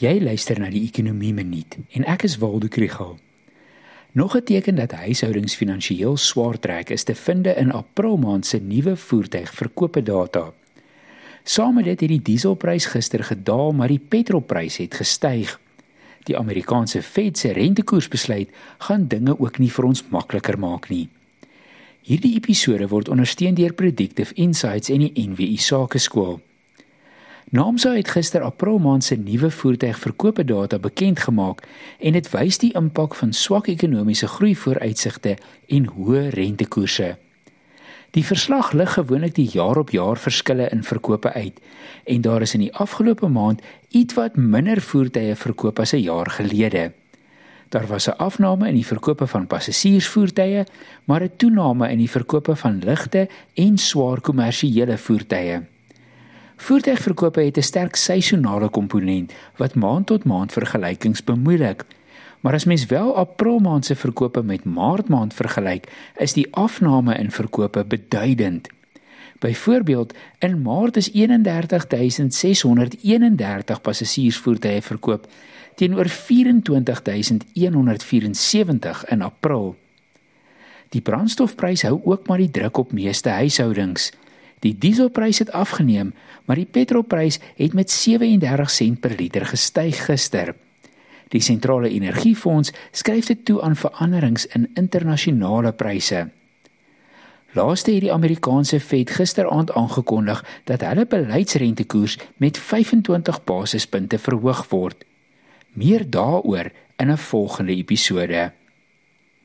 Jy luister na die Ekonomie Minuut en ek is Waldo Krugel. Nog 'n teken dat huishoudings finansiëel swaar trek is te vind in April maand se nuwe voertuigverkope data. Saam met dit het die dieselprys gister gedaal, maar die petrolprys het gestyg. Die Amerikaanse Fed se rentekoersbesluit gaan dinge ook nie vir ons makliker maak nie. Hierdie episode word ondersteun deur Predictive Insights en die NWI Sakeskool. Naamsa het gister April maand se nuwe voertuigverkope data bekend gemaak en dit wys die impak van swak ekonomiese groei vooruitsigte en hoë rentekoerse. Die verslag lig gewoonlik die jaar-op-jaar verskille in verkope uit en daar is in die afgelope maand ietwat minder voertuie verkoop as 'n jaar gelede. Daar was 'n afname in die verkope van passasiersvoertuie, maar 'n toename in die verkope van ligte en swaar kommersiële voertuie. Voertuigverkope het 'n sterk seisonale komponent wat maand tot maand vergelykings bemoeilik. Maar as mens wel April maand se verkope met Maart maand vergelyk, is die afname in verkope beduidend. Byvoorbeeld, in Maart is 31631 passasiersvoertuie verkoop teenoor 24174 in April. Die brandstofprys hou ook maar die druk op meeste huishoudings. Die dieselprys het afgeneem, maar die petrolprys het met 37 sent per liter gestyg gister. Die sentrale energiefonds skryf dit toe aan veranderings in internasionale pryse. Laaste het die Amerikaanse Fed gisteraand aangekondig dat hulle beleidsrentekoers met 25 basispunte verhoog word. Meer daaroor in 'n volgende episode.